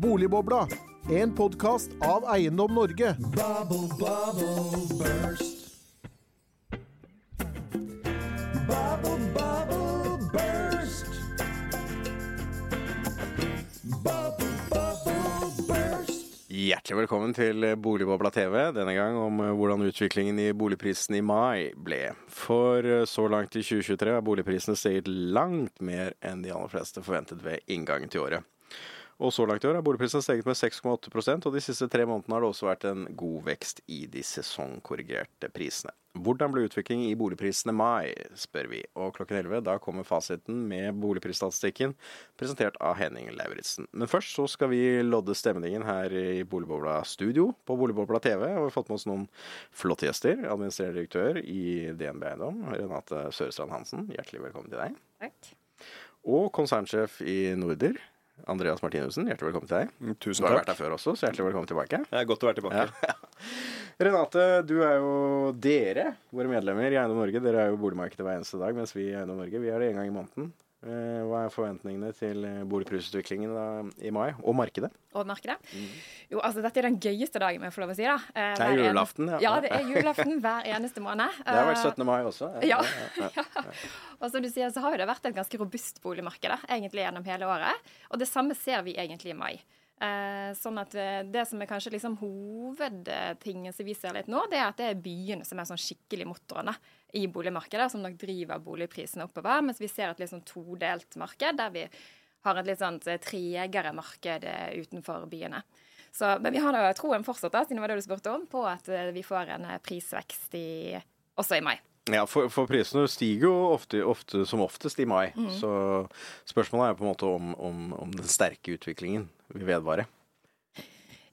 Boligbobla, en podkast av Eiendom Norge. Bubble, bubble, burst. Bubble, bubble, burst. Bubble, bubble, burst. Hjertelig velkommen til Boligbobla TV, denne gang om eh, hvordan utviklingen i boligprisen i mai ble. For eh, så langt i 2023 har boligprisene steget langt mer enn de aller fleste forventet ved inngangen til året. Og så langt i år har boligprisene steget med 6,8% og de siste tre månedene har det også vært en god vekst i de sesongkorrigerte prisene. Hvordan ble utviklingen i boligprisene mai, spør vi. Og klokken 11 da kommer fasiten med boligprisstatistikken, presentert av Henning Lauritzen. Men først så skal vi lodde stemningen her i Boligbobla studio på Boligbobla TV. Og vi har fått med oss noen flotte gjester. Administrerende direktør i DNB Eiendom, Renate Sørestrand Hansen. Hjertelig velkommen til deg. Takk. Og konsernsjef i Norder, Andreas Martinussen. Hjertelig velkommen til deg. Tusen takk. Du har vært her før også, så hjertelig velkommen tilbake. Det er godt å være tilbake. Ja. Renate, du er jo dere, våre medlemmer i Eiendom Norge. Dere er jo boligmarkedet hver eneste dag, mens vi i Eiendom Norge vi er det én gang i måneden. Eh, Hva er forventningene til eh, boligprisutviklingen da, i mai, og markedet? Og markedet. Jo, altså dette er den gøyeste dagen, må jeg få lov å si. da. Eh, Det er julaften, ja. Ja, det er julaften hver eneste måned. Det har vært Eh, 17. mai også. Ja. ja. Og som du sier, så har jo det vært et ganske robust boligmarked egentlig gjennom hele året. Og det samme ser vi egentlig i mai. Eh, sånn at eh, Det som er kanskje liksom hovedtingen som vi ser litt nå, det er at det er byene som er sånn skikkelig motorene i boligmarkedet, som nok driver boligprisene oppover. Mens vi ser et sånn todelt marked, der vi har et litt sånn tregere marked eh, utenfor byene. Så, men vi har da troen fortsatt, da, siden det var det du spurte om, på at vi får en prisvekst i, også i mai. Ja, for, for prisene stiger jo ofte, ofte, som oftest i mai. Mm. Så spørsmålet er på en måte om, om, om den sterke utviklingen vil vedvare.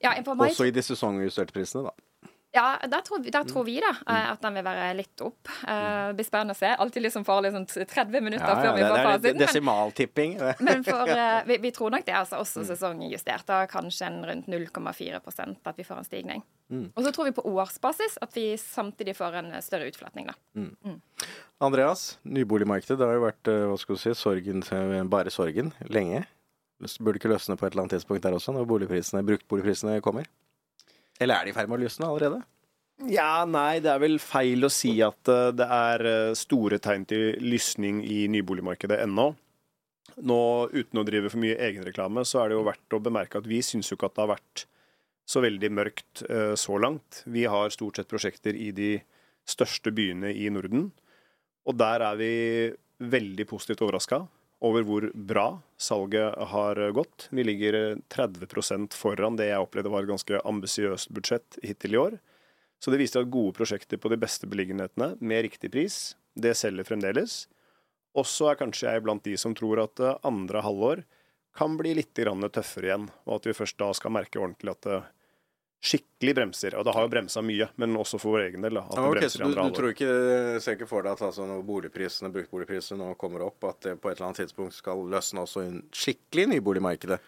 Ja, Også i de sesongjusterte prisene, da. Ja der, tror vi, der tror vi da eh, at den vil være litt opp. Eh, det blir spennende å se. Alltid liksom for farlig sånn 30 minutter før vi får fasiten. Men, desimaltipping. men for, eh, vi, vi tror nok det altså også sesongjustert. Da kanskje en rundt 0,4% at vi får en stigning. Og så tror vi på årsbasis at vi samtidig får en større utflatning, da. Andreas, nyboligmarkedet. Det har jo vært hva skal du si, sorgen bare sorgen lenge. Burde ikke løsne på et eller annet tidspunkt der også, når boligprisene, bruktboligprisene kommer? Eller er de i ferd med å løsne allerede? Ja, nei, det er vel feil å si at eh, det er eh, store tegn til lysning i nyboligmarkedet ennå. Nå, uten å drive for mye egenreklame, så er det jo verdt å bemerke at vi syns jo ikke at det har vært så veldig mørkt eh, så langt. Vi har stort sett prosjekter i de største byene i Norden. Og der er vi veldig positivt overraska over hvor bra salget har gått. Vi ligger eh, 30% foran det jeg opplevde var et ganske ambisiøst budsjett hittil i år. Så det viste at gode prosjekter på de beste beliggenhetene med riktig pris, det selger fremdeles. Også er kanskje jeg blant de som tror at eh, andre halvår kan bli litt tøffere igjen, og at vi først da skal merke ordentlig at det skikkelig bremser. Og det har jo bremsa mye, men også for vår egen del. da, at det bremser så i du, andre du halvår. tror ikke, ser ikke for deg at altså, når boligprisene, bruktboligprisene nå kommer opp, at det på et eller annet tidspunkt skal løsne også i skikkelig nyboligmarkedet?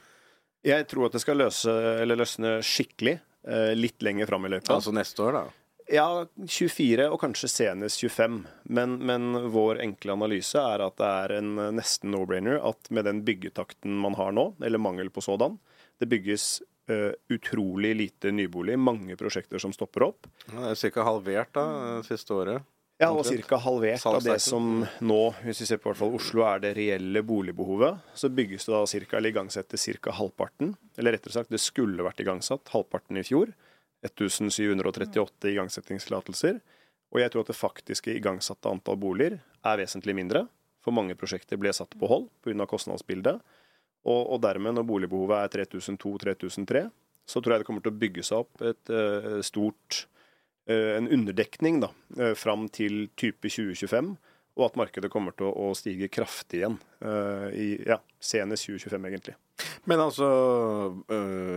Jeg tror at det skal løse, eller løsne skikkelig eh, litt lenger fram i løypa. Altså neste år, da? Ja, 24 og kanskje senest 25. Men, men vår enkle analyse er at det er en eh, nesten no-brainer at med den byggetakten man har nå, eller mangel på sådan, det bygges eh, utrolig lite nybolig, mange prosjekter som stopper opp. Ja, det er ca. halvert da, siste året. Ja, og ca. halvert av det som nå, hvis vi ser på hvert fall Oslo, er det reelle boligbehovet. Så bygges det da ca. eller igangsettes ca. halvparten. Eller rettere sagt, det skulle vært igangsatt halvparten i fjor. 1738 igangsettingstillatelser. Og jeg tror at det faktiske igangsatte antall boliger er vesentlig mindre. For mange prosjekter ble satt på hold pga. kostnadsbildet. Og, og dermed, når boligbehovet er 3002-3003, så tror jeg det kommer til å bygge seg opp et eh, stort eh, en underdekning da, eh, fram til type 2025, og at markedet kommer til å, stige kraftig igjen i ja, senest 2025, egentlig. Men altså,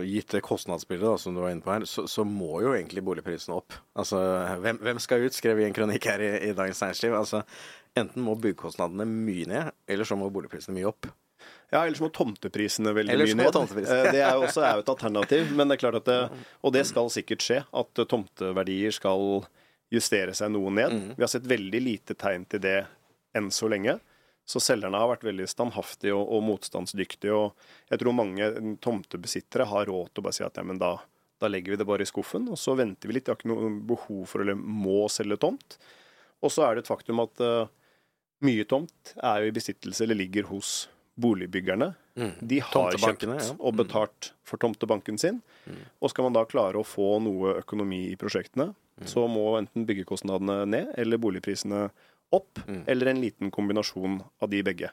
gitt det kostnadsbildet da, som du var inne på her, så, så må jo egentlig boligprisene opp. Altså, hvem, hvem skal ut, skrev vi en kronikk her i, i Dagens Næringsliv. Altså, enten må byggekostnadene mye ned, eller så må boligprisene mye opp. Ja, ellers må tomteprisene veldig Ellers mye ned. Eh, Det er jo også er jo et alternativ, men det er klart at det, og det skal sikkert skje, at eh, tomteverdier skal justere seg noe ned. Mm. Vi har sett veldig lite tegn til det enn så lenge. Så selgerne har vært veldig standhaftige og, og motstandsdyktige. Og jeg tror mange tomtebesittere har råd til å bare si at ja, men da, da legger vi det bare i skuffen, og så venter vi litt. De har ikke noe behov for eller må selge tomt. Og så er det et faktum at uh, mye tomt er jo i besittelse eller ligger hos boligbyggerne. De har kjøpt ja. og betalt for tomtebanken sin. Og skal man da klare å få noe økonomi i prosjektene, så må enten byggekostnadene ned eller boligprisene opp, eller en liten kombinasjon av de begge.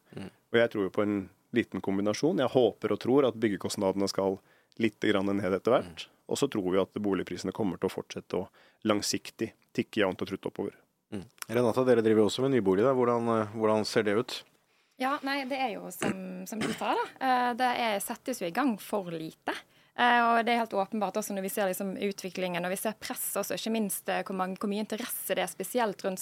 Og jeg tror jo på en liten kombinasjon. Jeg håper og tror at byggekostnadene skal litt grann ned etter hvert. Og så tror vi at boligprisene kommer til å fortsette å langsiktig tikke jevnt og trutt oppover. Renata, dere driver også med nybolig. Hvordan, eh, hvordan ser det ut? Ja, nei, det er jo som, som du sa, da. Eh, Det er, settes jo i gang for lite. Eh, Og det er helt åpenbart også når vi ser liksom utviklingen og vi ser press også, ikke minst eh, hvor, mange, hvor mye interesse det er spesielt rundt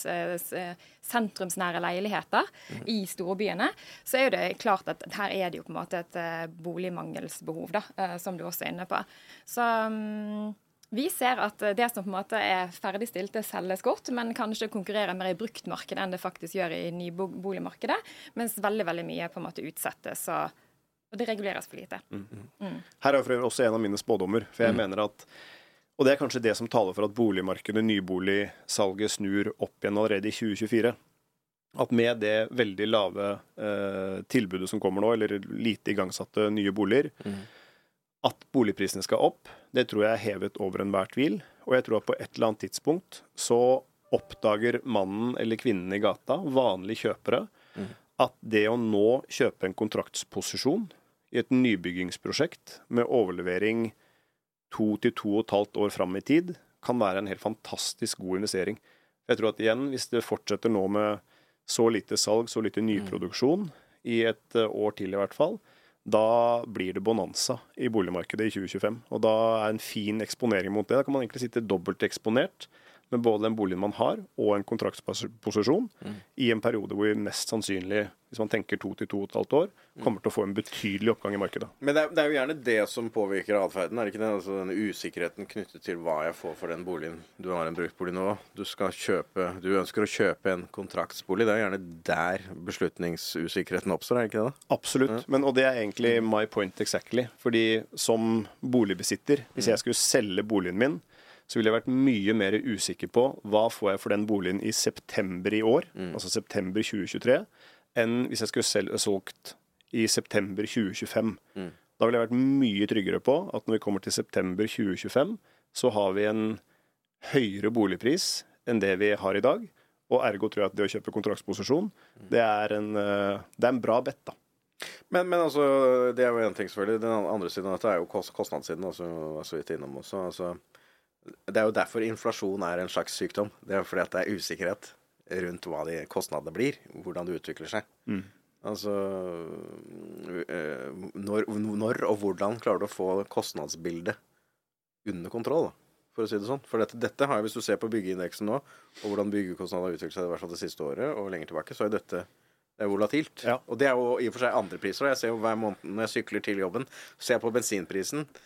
sentrumsnære leiligheter i storbyene, så er jo det klart at her er det jo på en måte et eh, boligmangelsbehov, da, som du også er inne på. Så mm, vi ser at eh, det som på en måte er ferdigstilt, det selges godt, men kanskje konkurrerer mer i bruktmarkedet enn det faktisk gjør i nyboligmarkedet, mens veldig veldig mye på en måte utsettes, og, og det reguleres for lite. Her er for også en av mine spådommer. For jeg mener at Og det er kanskje det som taler for at boligmarkedet, nyboligsalget, snur opp igjen allerede i 2024. At med det veldig lave eh, tilbudet som kommer nå, eller lite igangsatte nye boliger, at boligprisene skal opp, det tror jeg er hevet over enhver tvil. Og jeg tror at på et eller annet tidspunkt så oppdager mannen eller kvinnen i gata, vanlige kjøpere, at det å nå kjøpe en kontraktsposisjon i et nybyggingsprosjekt med overlevering to til to og et halvt år fram i tid, kan være en helt fantastisk god investering. Jeg tror at igjen, hvis det fortsetter nå med så lite salg, så lite nyproduksjon, i et eh, år til i hvert fall, da blir det bonanza i boligmarkedet i 2025. Og da er en fin eksponering mot det. Da kan man egentlig sitte dobbelt eksponert med både den boligen man har, og en kontraktsposisjon i en periode hvor vi mest sannsynlig, hvis man tenker to til to og et halvt år, kommer til å få en betydelig oppgang i markedet. Men det er, det er jo gjerne det som påvirker atferden, er det ikke det? Altså denne usikkerheten knyttet til hva jeg får for den boligen. Du har en bruktbolig nå, du skal kjøpe Du ønsker å kjøpe en kontraktsbolig. Det er jo gjerne der beslutningsusikkerheten oppstår, er det ikke det? da? Absolutt. Men, og det er egentlig my point exactly. Fordi som boligbesitter, hvis jeg skulle selge boligen min, så ville jeg vært mye mer usikker på hva får jeg for den boligen i september i år, altså september 2023, enn hvis jeg skulle selv solgt i september 2025. Da ville jeg vært mye tryggere på at når vi kommer til september 2025, så har vi en høyere boligpris enn det vi har i dag. Og ergo tror jeg at det å kjøpe kontraktsposisjon, det er en, eh, det er en bra bet, da. Men, men altså, det er jo én ting, selvfølgelig. Den andre siden av dette er jo kost kostnadssiden, altså, var så vidt innom også. Altså, det er jo derfor inflasjon er en slags sykdom. Det er fordi at det er usikkerhet rundt hva de kostnadene blir, hvordan det utvikler seg. Altså øh, når, når og hvordan klarer du å få kostnadsbildet under kontroll, for å si det sånn. For dette, dette har, hvis du ser på byggeindeksen nå, og hvordan byggekostnadene har utviklet seg i hvert fall det siste året, og lenger tilbake, så er dette det er volatilt. Ja. Og det er jo i og for seg andre priser. Jeg ser jo hver måned når jeg sykler til jobben, ser jeg på bensinprisen eh,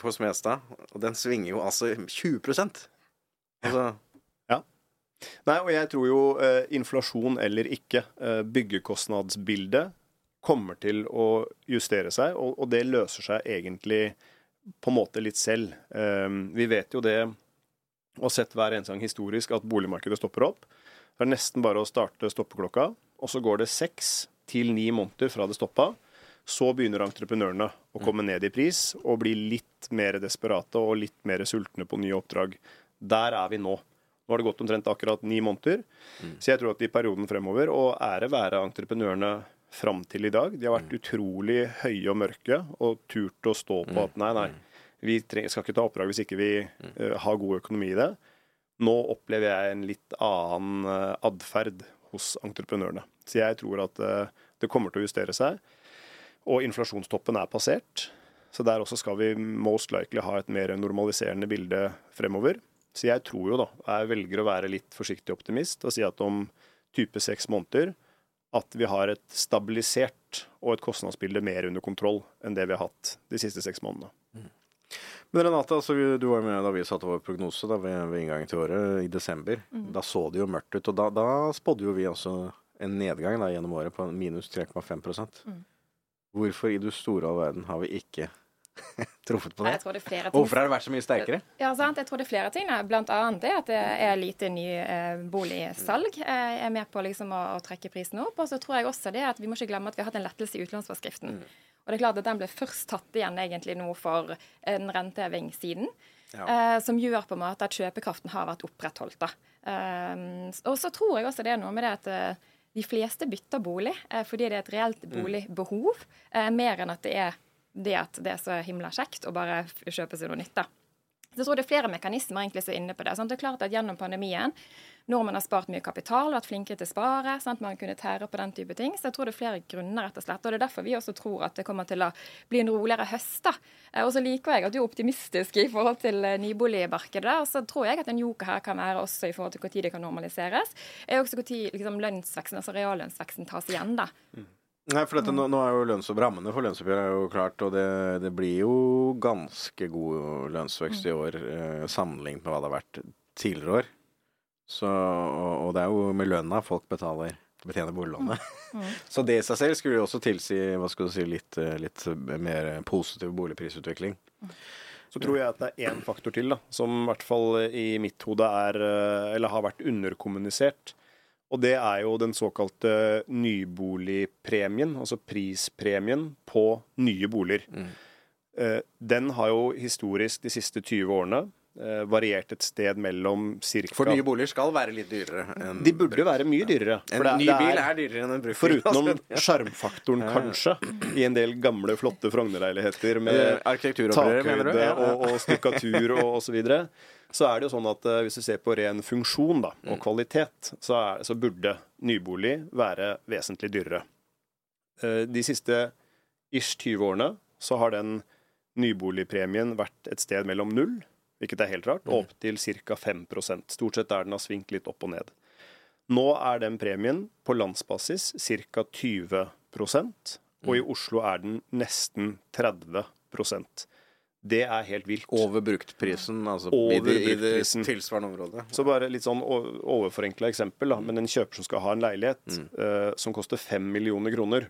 på Smestad, og den svinger jo altså 20 Altså Ja. Nei, og jeg tror jo eh, inflasjon eller ikke, eh, byggekostnadsbildet kommer til å justere seg, og, og det løser seg egentlig på en måte litt selv. Eh, vi vet jo det, og sett hver eneste gang historisk, at boligmarkedet stopper opp. Det er nesten bare å starte stoppeklokka, og så går det seks til ni måneder fra det stoppa. Så begynner entreprenørene å komme ned i pris og bli litt mer desperate og litt mer sultne på nye oppdrag. Der er vi nå. Nå har det gått omtrent akkurat ni måneder. Så jeg tror at i perioden fremover, og ære være entreprenørene fram til i dag, de har vært utrolig høye og mørke og turt å stå på at nei, nei, vi trenger, skal ikke ta oppdrag hvis ikke vi uh, har god økonomi i det. Nå opplever jeg en litt annen uh, atferd hos entreprenørene. Så jeg tror at uh, det kommer til å justere seg. Og inflasjonstoppen er passert. Så der også skal vi most likely ha et mer normaliserende bilde fremover. Så jeg tror jo, da, jeg velger å være litt forsiktig optimist og si at om type seks måneder at vi har et stabilisert og et kostnadsbilde mer under kontroll enn det vi har hatt de siste seks månedene. Men Renate, altså, du var jo med da vi satte vår prognose da, ved, ved inngangen til året, i desember. Da så det jo mørkt ut. Og da, da spådde jo vi også en nedgang da, gjennom året på minus 3,5 Mm. Hvorfor i du store all verden har vi ikke truffet på Nei, det? Jeg tror det er flere ting. Hvorfor har det vært så mye sterkere? Ja, sant? Jeg tror det er flere ting. Blant annet det at det er lite ny eh, boligsalg. Eh, er med på liksom å, å trekke prisen opp. Og så tror jeg også det at vi må ikke glemme at vi har hatt en lettelse i utlånsforskriften. Og det er klart at den ble først tatt igjen egentlig nå for en renteheving siden. Eh, som gjør på en måte at kjøpekraften har vært opprettholdt. da. Eh, og så tror jeg også det er noe med det at eh, de fleste bytter bolig eh, fordi det er et reelt boligbehov, eh, mer enn at det er det at det er så himla kjekt å bare kjøpe seg noe nytt. da. Så jeg tror det er flere mekanismer egentlig som er inne på det. Sant? Det er klart at Gjennom pandemien, nordmenn har spart mye kapital, vært flinkere til å spare, sant? man kunne tære på den type ting. Så jeg tror det er flere grunner, rett og slett. Og det er derfor vi også tror at det kommer til å bli en roligere høst. da. Eh, Og så liker jeg at du er optimistisk i forhold til eh, nyboligmarkedet. Og så tror jeg at en joker her kan være også i forhold til når det kan normaliseres. Er også når liksom, lønnsveksten, altså reallønnsveksten tas igjen, da. Nei, for dette, nå, nå er jo lønnsopp, rammene for lønnsoppgjøret er jo klart, og det, det blir jo ganske god lønnsvekst i år eh, sammenlignet med hva det har vært tidligere år. Så, og, og det er jo med lønna folk betaler betjener boliglånet. Så det i seg selv skulle jo også tilsi hva skal du si, litt, eh, litt mer positiv boligprisutvikling. Så tror jeg at det er én faktor til da, som i hvert fall i mitt hode er, eh, eller har vært underkommunisert. Og det er jo den såkalte nyboligpremien, altså prispremien på nye boliger. Mm. Den har jo historisk de siste 20 årene eh, variert et sted mellom cirka... For nye boliger skal være litt dyrere enn De burde være mye dyrere. En det- ny bil er dyrere enn en brukt bil. Forutenom sjarmfaktoren, ja. kanskje, i en del gamle, flotte Frogner-leiligheter Eh, med Arkitekturoppgjøret, takhøyde Ja, og, og stukkatur og osv. Så, så er det jo sånn at eh, hvis du ser på ren funksjon da, Mm. og kvalitet, så, er, så burde nybolig være vesentlig dyrere. Eh, De siste ish 20 årene så har den nyboligpremien vært et sted mellom null, hvilket er helt rart, Mm. og opp til ca. 5 Stort sett der den har svingt litt opp og ned. Nå er den premien på landsbasis ca. 20% og i Oslo er den nesten 30% Det er helt vilt. Over bruktprisen, altså Over i, det, i det tilsvarende området. Så bare litt sånn overforenkla eksempel, da. Men en kjøper som skal ha en leilighet eh, som koster 5 millioner kroner,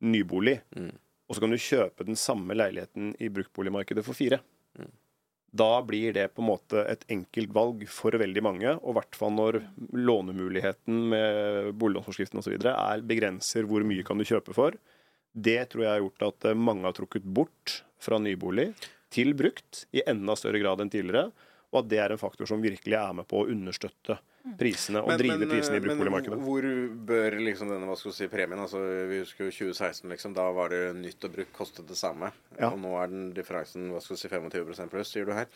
nybolig, og så kan du kjøpe den samme leiligheten i bruktboligmarkedet for fire. Da blir det på en måte et enkelt valg for veldig mange, og i hvert fall når lånemuligheten med boliglånsforskriften osv. er begrenser hvor mye kan du kjøpe for. Det tror jeg har gjort at eh, mange har trukket bort fra nybolig til brukt i enda større grad enn tidligere, og at det er en faktor som virkelig er med på å understøtte prisene og drive prisene i bruktboligmarkedet. Men hvor bør liksom denne hva skal si, premien altså Vi husker jo 2016, liksom. Da var det nytt og brukt kostet det samme. Ja. Og nå er den differansen hva skal vi si, 25 pluss, sier du her.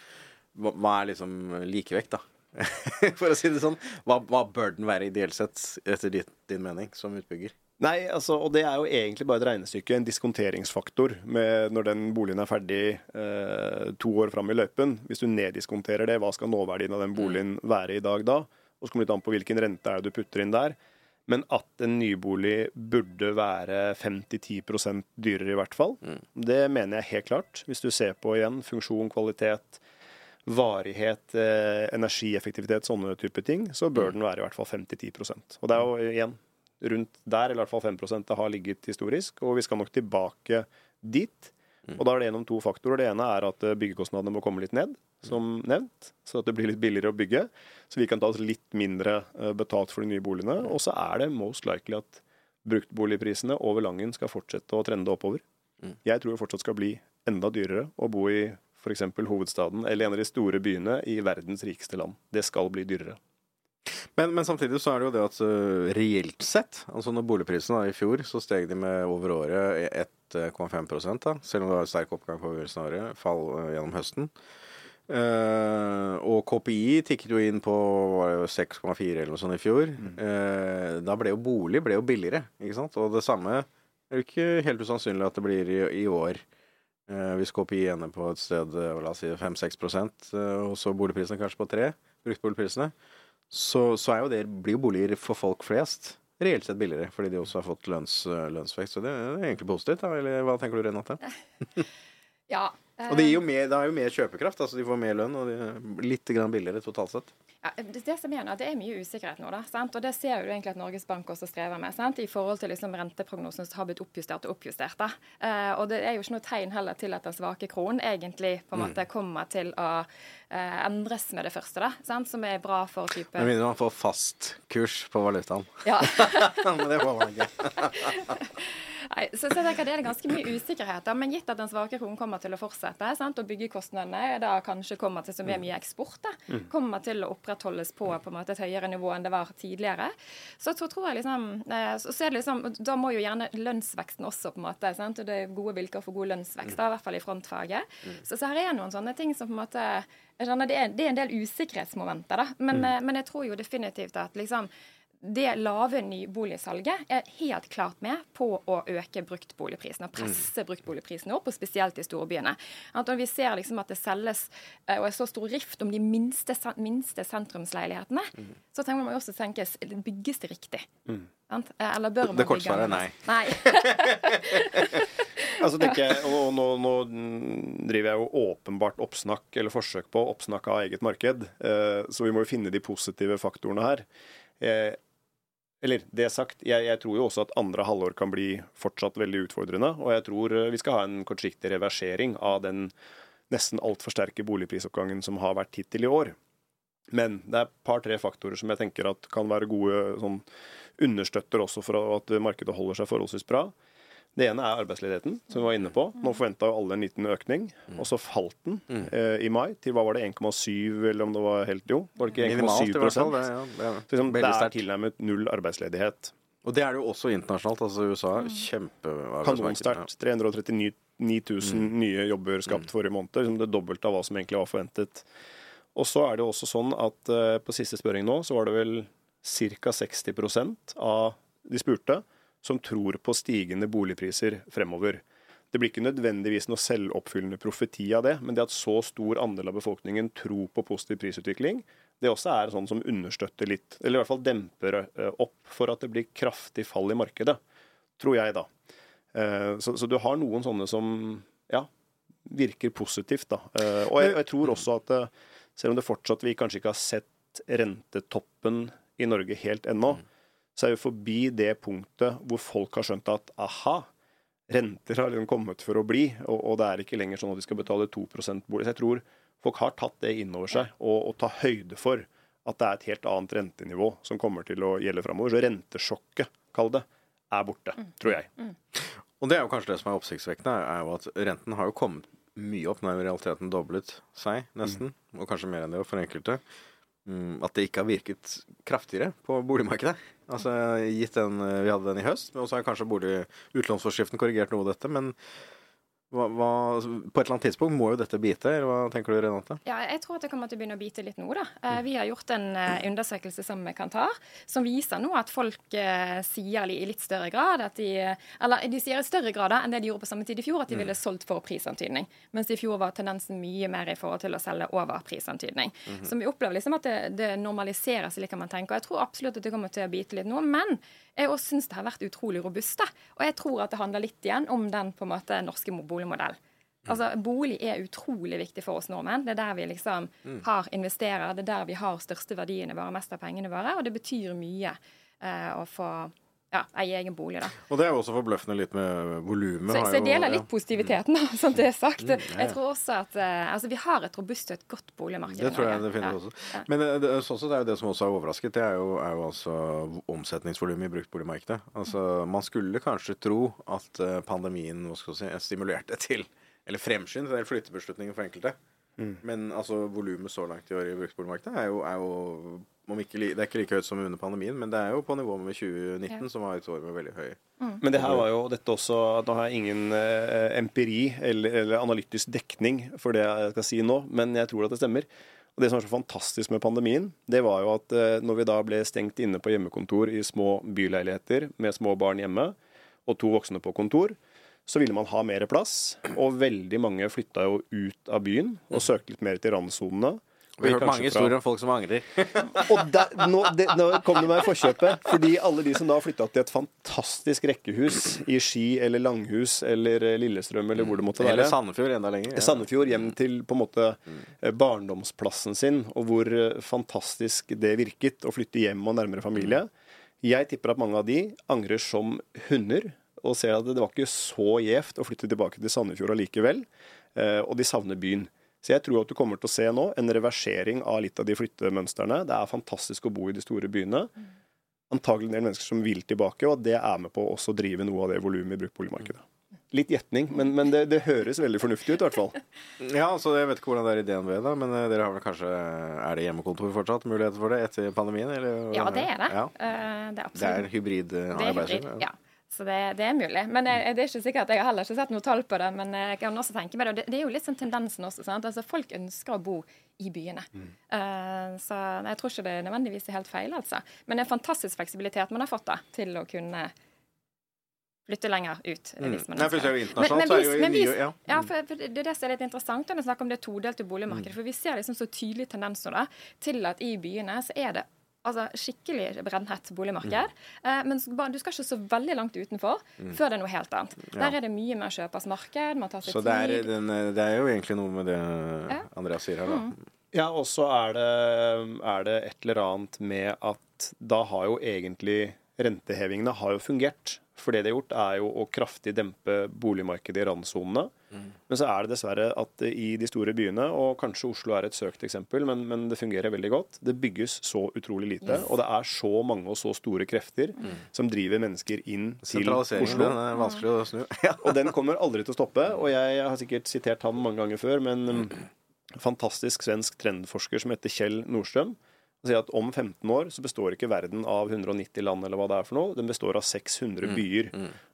Hva, hva er liksom likevekt, da? For å si det sånn. Hva, hva bør den være ideelt sett, etter din, din mening, som utbygger? Nei, altså, og det er jo egentlig bare et regnestykke, en diskonteringsfaktor, med når den boligen er ferdig eh, to år fram i løypen. Hvis du neddiskonterer det, hva skal nåverdien av den boligen være i dag da? Og så kommer det litt an på hvilken rente er det du putter inn der. Men at en nybolig burde være 5-10% dyrere i hvert fall, det mener jeg helt klart. Hvis du ser på igjen funksjon, kvalitet, varighet, eh, energieffektivitet, sånne type ting, så bør den være i hvert fall 5-10% Og det er jo igjen rundt der, eller i hvert fall 5 det har ligget historisk, og vi skal nok tilbake dit. Og da er det gjennom to faktorer. Det ene er at eh, byggekostnadene må komme litt ned, som nevnt, så at det blir litt billigere å bygge. Så vi kan ta oss litt mindre eh, betalt for de nye boligene. Og så er det most likely at bruktboligprisene over Langen skal fortsette å trende oppover. Jeg tror det fortsatt skal bli enda dyrere å bo i f.eks. hovedstaden eller en av de store byene i verdens rikeste land. Det skal bli dyrere. Men, men samtidig så er det jo det at øh, reelt sett, altså når boligprisene i fjor, så steg de med over året 1,5 da, selv om det var sterk oppgang på begynnelsen av året, fall øh, gjennom høsten. Uh, og KPI tikket jo inn på var det jo 6,4 eller noe sånt i fjor. Eh, da ble jo bolig ble jo billigere, ikke sant? Og det samme er jo ikke helt usannsynlig at det blir i, i år. Eh, hvis KPI ender på et sted eh, la oss si 5-6 eh, og så boligprisene kanskje på 3 bruktboligprisene, så, så er jo det, blir jo boliger for folk flest reelt sett billigere, fordi de også har fått lønns, lønnsvekst. Så det er egentlig positivt, da, eller hva tenker du, Renate? Ja. Og det, gir jo mer, det er jo mer kjøpekraft, altså de får mer lønn, og de er litt grann billigere totalt sett. Ja, det, det som er nå, det er mye usikkerhet nå, da, sant? og det ser jo egentlig at Norges Bank også strever med. Sant? I forhold til liksom renteprognosen som har blitt oppjustert og oppjustert. Da. Eh, og det er jo ikke noe tegn heller til at den svake kronen egentlig på en Mm. måte kommer til å eh, endres med det første, da, sant? som er bra for type Med mindre man får fast kurs på valutaen. ja. Men det får man ikke. Nei, så, så jeg tenker det er ganske mye usikkerhet. Men gitt at den svake kronen kommer til å fortsette, sant? og byggekostnadene da kanskje kommer til så mye, mye eksport, da, kommer til å opprettholdes på, på en måte, et høyere nivå enn det var tidligere, så, så tror jeg liksom, eh, så, så er det liksom Da må jo gjerne lønnsveksten også, på en måte. Sant? Og det er gode vilkår for god lønnsvekst, da, i hvert fall i frontfaget. Så, så her er noen sånne ting som på en måte det, er, det er en del usikkerhetsmomenter, da. Men, eh, men jeg tror jo definitivt at liksom det lave nyboligsalget er helt klart med på å øke bruktboligprisene. og presse bruktboligprisene opp, og spesielt i storbyene. At når vi ser liksom at det selges eh, og er så stor rift om de minste, minste sentrumsleilighetene, så tenker man jo også tenke bygges det riktig? Sant? Eh, Eller bør Det- man det korte svaret er annerledes? Nei. Altså, tenker jeg, og nå, nå driver jeg jo åpenbart oppsnakk, eller forsøk på oppsnakk av eget marked, eh, så vi må jo finne de positive faktorene her. Eller det sagt, jeg, jeg tror jo også at andre halvår kan bli fortsatt veldig utfordrende, og jeg tror eh, vi skal ha en kortsiktig reversering av den nesten altfor sterke boligprisoppgangen som har vært hittil i år. Men det er et par-tre faktorer som jeg tenker at kan være gode sånn, understøtter også for at markedet holder seg forholdsvis bra. Det ene er arbeidsledigheten, som vi var inne på. Nå forventa alle en liten økning, og så falt den eh, i mai til hva var det, 1,7 eller om det var helt Jo, var det ikke 1,7 Minimalt, i hvert fall. Det, ja, det liksom, Det er tilnærmet null arbeidsledighet. Og det er det jo også internasjonalt. Altså USA er kjempe... Kanonsterkt. 339 000 nye jobber skapt forrige måned. Liksom det dobbelte av hva som egentlig var forventet. Og så er det jo også sånn at eh, på siste spørring nå, så var det vel ca. 60% av de spurte som tror på stigende boligpriser fremover. Det blir ikke nødvendigvis noe selvoppfyllende profeti av det, men det at så stor andel av befolkningen tror på positiv prisutvikling, det også er sånn som understøtter litt, eller i hvert fall demper eh, opp for at det blir kraftig fall i markedet. Tror jeg, da. Eh, Så, så du har noen sånne som ja, virker positivt, da. Eh, Og jeg, jeg tror også at selv om det fortsatt vi kanskje ikke har sett rentetoppen i Norge helt ennå, så er vi forbi det punktet hvor folk har skjønt at aha, renter har liksom kommet for å bli, og, og det er ikke lenger sånn at de skal betale 2 bolig. Så jeg tror folk har tatt det inn over seg, og, og tar høyde for at det er et helt annet rentenivå som kommer til å gjelde framover. Så rentesjokket, kall det, er borte, tror jeg. Og det er jo kanskje det som er oppsiktsvekkende, er jo at renten har jo kommet mye opp. når i realiteten doblet seg, nesten. Og kanskje mer enn det for enkelte. Mm, At det ikke har virket kraftigere på boligmarkedet. Altså gitt den Vi hadde den i høst, og så har kanskje bolig, utlånsforskriften korrigert noe av dette. Men hva, hva, på et eller annet tidspunkt må jo dette bite, eller hva tenker du, Renate? Ja, jeg tror at det kommer til å begynne å bite litt nå. da. Eh, Vi har gjort en eh, undersøkelse sammen med Kantar som viser nå at folk eh, sier i litt større grad at de Eller de sier i større grad enn det de gjorde på samme tid i fjor, at de ville solgt for prisantydning. Mens i fjor var tendensen mye mer i forhold til å selge over prisantydning. Så vi opplever liksom at det, det normaliseres slik man tenker. Jeg tror absolutt at det kommer til å bite litt nå. Men jeg også syns det har vært utrolig robust. da. Og jeg tror at det handler litt igjen om den på en måte norske boligmodellen. Altså, Bolig er utrolig viktig for oss nordmenn. Det er der vi liksom har investerer. Det er der vi har største verdiene våre, mest av pengene våre. Og det betyr mye eh, å få ja, eie egen bolig. da. Og det er jo også forbløffende litt med volumet. Så, så jeg jo- deler ja. litt positiviteten, da, sånn det er sagt. ja. Jeg tror også at eh, altså, vi har et robust og et godt boligmarked Det tror jeg det definitivt også. Men det, det, sånn sett er jo det som også har overrasket, det er jo, er jo altså omsetningsvolumet i bruktboligmarkedet. Altså, man skulle kanskje tro at eh, pandemien hva skal si, stimulerte til Eller fremskyndet en del flyttebeslutninger for enkelte. Men altså, volumet så langt i år i bruktboligmarkedet er jo, er jo om ikke, Det er ikke like høyt som under pandemien, men det er jo på nivå med 2019, Ja. som var et år med veldig høy Men det her var jo dette også Nå har jeg ingen eh, empiri eller, eller analytisk dekning for det jeg skal si nå, men jeg tror at det stemmer. Og Det som var så fantastisk med pandemien, det var jo at eh, når vi da ble stengt inne på hjemmekontor i små byleiligheter med små barn hjemme, og to voksne på kontor, så ville man ha mer plass. Og veldig mange flytta jo ut av byen og søkte litt mer til randsonene. Vi har hørt mange mange fra- om folk som angrer. Og der, nå, det, nå kom det meg i forkjøpet. Fordi alle de som da flytta til et fantastisk rekkehus i Ski eller Langhus eller eh, Lillestrøm eller hvor det måtte Eller. Sandefjord enda lenger. ja. Sandefjord hjem til på en måte eh, barndomsplassen sin, og hvor eh, fantastisk det virket å flytte hjem og nærmere familie. Jeg tipper at mange av de angrer som hunder, og ser at det var ikke så gjevt å flytte tilbake til Sandefjord allikevel. eh, Og de savner byen. Så jeg tror at du kommer til å se nå en reversering av litt av de flyttemønstrene. Det er fantastisk å bo i de store byene. Antagelig en del mennesker som vil tilbake, og det er med på å også drive noe av det volumet i bruktboligmarkedet. Litt gjetning, men, men det, det høres veldig fornuftig ut, i hvert fall. Ja, altså Jeg vet ikke hvordan det er i DNB, da, men eh, dere har vel kanskje Er det hjemmekontor fortsatt? Muligheter for det etter pandemien? Eller? Ja, det er det. Ja. Uh, det er Det er hybrid Det arbeidsliv, ja. Så det, det er mulig. Men jeg, det er ikke sikkert, jeg har heller ikke sett noe tall på det. Men jeg kan også tenke meg det. Det, det er jo litt sånn tendensen også. sant? Altså Folk ønsker å bo i byene. Eh, så jeg tror ikke det nødvendigvis er helt feil, altså. Men det er en fantastisk fleksibilitet man har fått da, til å kunne flytte lenger ut. Mm. hvis man Nei, ønsker er jo men mye- ja. ja, for for det er det som er litt interessant når vi snakker om det todelte boligmarkedet. Mm. For vi ser liksom så tydelig tendenser da, til at i byene så er det altså skikkelig brennhett boligmarked. Mm. Eh, men du skal ikke så veldig langt utenfor før det er noe helt annet. Der er det mye mer kjøpers marked, man tar seg Så det er, tid. den, eh, det er jo egentlig noe med det Ja. Andreas sier her, da. Mm. Ja, og så er det, er det et eller annet med at da har jo egentlig rentehevingene har jo fungert. For det de har gjort, er jo å kraftig dempe boligmarkedet i randsonene. Men så er det dessverre at i de store byene, og kanskje Oslo er et søkt eksempel, men, men det fungerer veldig godt, det bygges så utrolig lite. Yes. Og det er så mange og så store krefter som driver mennesker inn til Oslo. den er vanskelig å snu. Og den kommer aldri til å stoppe. Og jeg har sikkert sitert han mange ganger før, men um, fantastisk svensk trendforsker som heter Kjell Nordstrøm. Sier at om 15 år så består ikke verden av 190 land, eller hva det er for noe. Den består av 600 byer.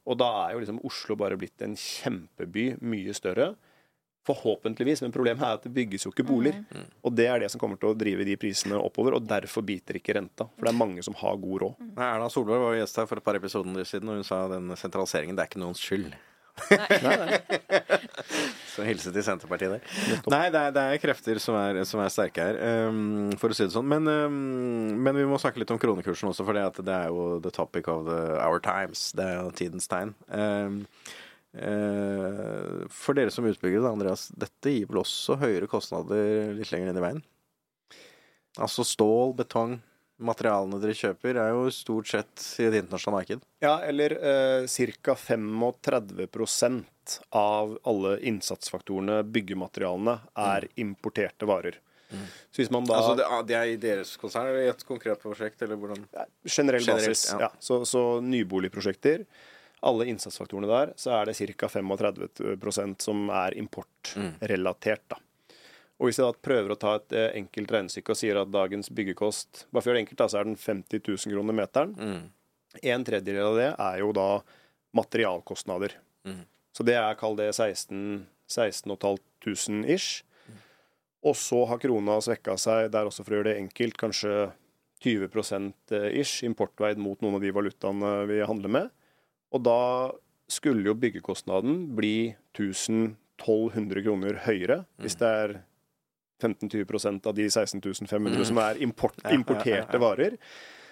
Og da er jo liksom Oslo bare blitt en kjempeby, mye større. Forhåpentligvis, men problemet er at det bygges jo ikke boliger. Og det er det som kommer til å drive de prisene oppover, og derfor biter ikke renta. For det er mange som har god råd. Nei, Erna Solberg var gjest her for et par episoder siden, og hun sa den sentraliseringen det er ikke noens skyld. Så hilse til Senterpartiet der. Nei, det er, det er krefter som er, som er sterke her, um, for å si det sånn. Men, um, men vi må snakke litt om kronekursen også, for det, det er jo the topic of the, our times. Det er jo tidens tegn. Um, uh, for dere som utbygger, da, Andreas, dette gir vel også høyere kostnader litt lenger inn i veien? Altså stål, betong, materialene dere kjøper, er jo stort sett i et internasjonalt marked. Ja, eller eh, ca. 35% av alle innsatsfaktorene, byggematerialene, er importerte varer. Så hvis man da Altså, det, det er i deres konsern, eller i et konkret prosjekt, eller hvordan? Generell Generelt, basis. ja. Ja. Så, så nyboligprosjekter, alle innsatsfaktorene der, så er det ca. 35% som er importrelatert. da. Og hvis jeg da prøver å ta et eh, enkelt regnestykke og sier at dagens byggekost Bare for å gjøre det enkelt, da, så er den 50 000 kroner meteren. En tredjedel av det er jo da materialkostnader. Så det er, kall det 16 16 500 ish. Og så har krona svekka seg der også, for å gjøre det enkelt, kanskje 20% ish importveid mot noen av de valutaene vi handler med. Og da skulle jo byggekostnaden bli 1000-1200 kroner høyere hvis det er 15-20% av de 16 500 som er import, importerte varer.